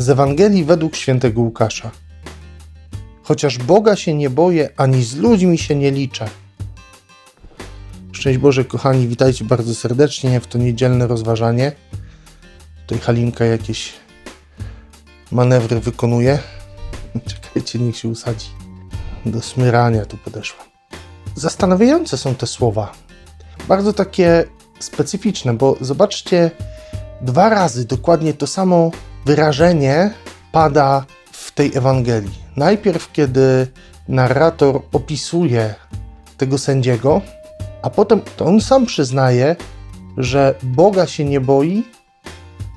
Z Ewangelii według świętego Łukasza. Chociaż Boga się nie boję, ani z ludźmi się nie liczę. Szczęść Boże, kochani, witajcie bardzo serdecznie w to niedzielne rozważanie. Tutaj Halinka jakieś manewry wykonuje. Czekajcie, niech się usadzi. Do smyrania tu podeszła. Zastanawiające są te słowa. Bardzo takie specyficzne, bo zobaczcie, dwa razy dokładnie to samo wyrażenie pada w tej Ewangelii. Najpierw, kiedy narrator opisuje tego sędziego, a potem to on sam przyznaje, że Boga się nie boi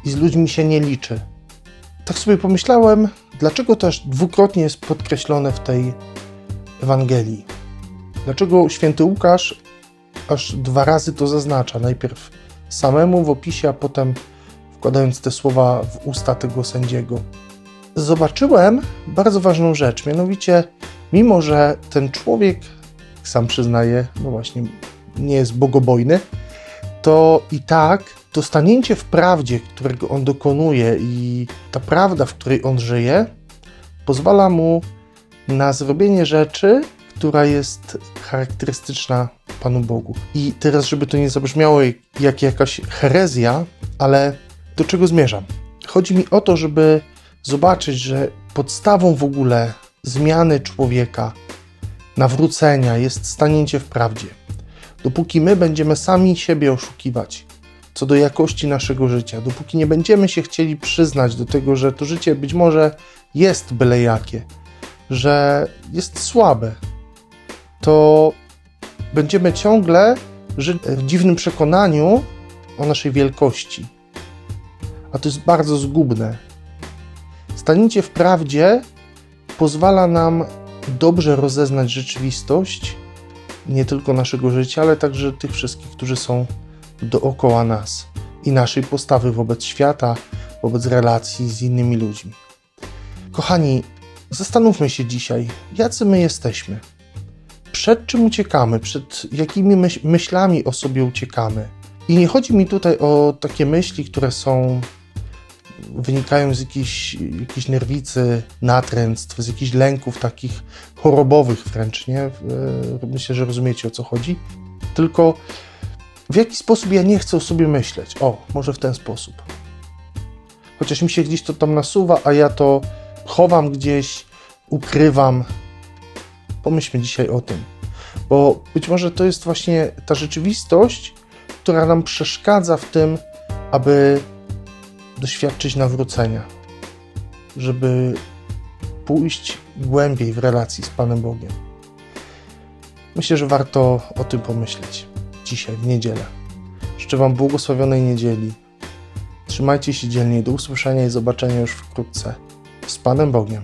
i z ludźmi się nie liczy. Tak sobie pomyślałem, dlaczego też dwukrotnie jest podkreślone w tej Ewangelii. Dlaczego święty Łukasz aż dwa razy to zaznacza? Najpierw samemu w opisie, a potem wkładając te słowa w usta tego sędziego. Zobaczyłem bardzo ważną rzecz, mianowicie, mimo że ten człowiek, sam przyznaje, no właśnie, nie jest bogobojny, to i tak to stanięcie w prawdzie, którego on dokonuje, i ta prawda, w której on żyje, pozwala mu na zrobienie rzeczy, która jest charakterystyczna Panu Bogu. I teraz, żeby to nie zabrzmiało jak jakaś herezja, ale do czego zmierzam? Chodzi mi o to, żeby zobaczyć, że podstawą w ogóle zmiany człowieka, nawrócenia jest stanięcie w prawdzie. Dopóki my będziemy sami siebie oszukiwać co do jakości naszego życia, dopóki nie będziemy się chcieli przyznać do tego, że to życie być może jest byle jakie, że jest słabe, to będziemy ciągle żyć w dziwnym przekonaniu o naszej wielkości. A to jest bardzo zgubne. Stanięcie w prawdzie pozwala nam dobrze rozeznać rzeczywistość, nie tylko naszego życia, ale także tych wszystkich, którzy są dookoła nas i naszej postawy wobec świata, wobec relacji z innymi ludźmi. Kochani, zastanówmy się dzisiaj, jacy my jesteśmy. Przed czym uciekamy, przed jakimi myśl myślami o sobie uciekamy. I nie chodzi mi tutaj o takie myśli, które są wynikają z jakiejś, jakiejś nerwicy, natręctw, z jakichś lęków takich chorobowych wręcz, nie? Myślę, że rozumiecie o co chodzi. Tylko w jaki sposób ja nie chcę o sobie myśleć? O, może w ten sposób. Chociaż mi się gdzieś to tam nasuwa, a ja to chowam gdzieś, ukrywam. Pomyślmy dzisiaj o tym, bo być może to jest właśnie ta rzeczywistość, która nam przeszkadza w tym, aby doświadczyć nawrócenia, żeby pójść głębiej w relacji z Panem Bogiem. Myślę, że warto o tym pomyśleć dzisiaj, w niedzielę. Życzę Wam błogosławionej niedzieli. Trzymajcie się dzielnie. Do usłyszenia i zobaczenia już wkrótce. Z Panem Bogiem.